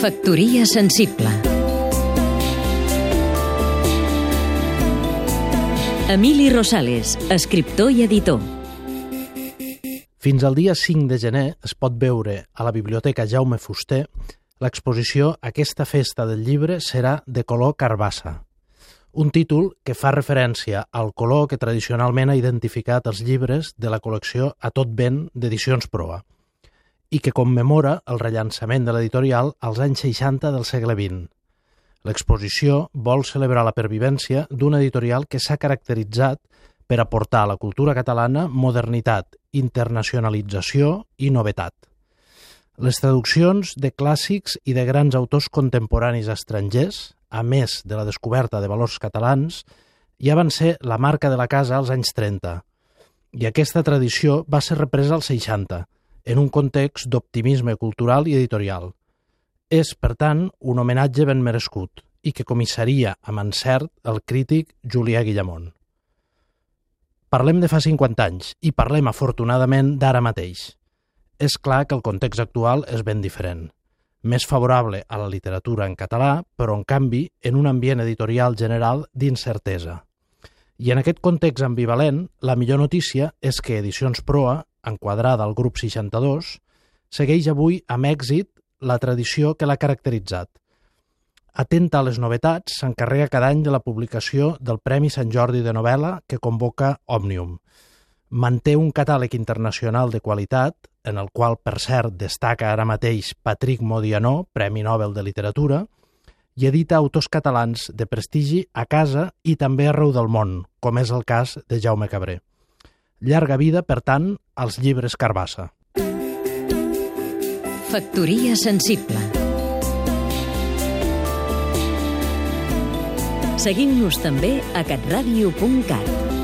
Factoria sensible. Emili Rosales, escriptor i editor. Fins al dia 5 de gener es pot veure a la Biblioteca Jaume Fuster l'exposició Aquesta festa del llibre serà de color carbassa, un títol que fa referència al color que tradicionalment ha identificat els llibres de la col·lecció A tot vent d'edicions Proa i que commemora el rellançament de l'editorial als anys 60 del segle XX. L'exposició vol celebrar la pervivència d'un editorial que s'ha caracteritzat per aportar a la cultura catalana modernitat, internacionalització i novetat. Les traduccions de clàssics i de grans autors contemporanis estrangers, a més de la descoberta de valors catalans, ja van ser la marca de la casa als anys 30, i aquesta tradició va ser represa als 60, en un context d'optimisme cultural i editorial. És, per tant, un homenatge ben merescut i que comissaria amb encert el crític Julià Guillamont. Parlem de fa 50 anys i parlem, afortunadament, d'ara mateix. És clar que el context actual és ben diferent. Més favorable a la literatura en català, però, en canvi, en un ambient editorial general d'incertesa. I en aquest context ambivalent, la millor notícia és que Edicions Proa enquadrada al grup 62, segueix avui amb èxit la tradició que l'ha caracteritzat. Atenta a les novetats, s'encarrega cada any de la publicació del Premi Sant Jordi de novel·la que convoca Òmnium. Manté un catàleg internacional de qualitat, en el qual, per cert, destaca ara mateix Patrick Modianó, Premi Nobel de Literatura, i edita autors catalans de prestigi a casa i també arreu del món, com és el cas de Jaume Cabré. Llarga vida, per tant, als llibres Carbassa. Factoria sensible Seguim-nos també a catradio.cat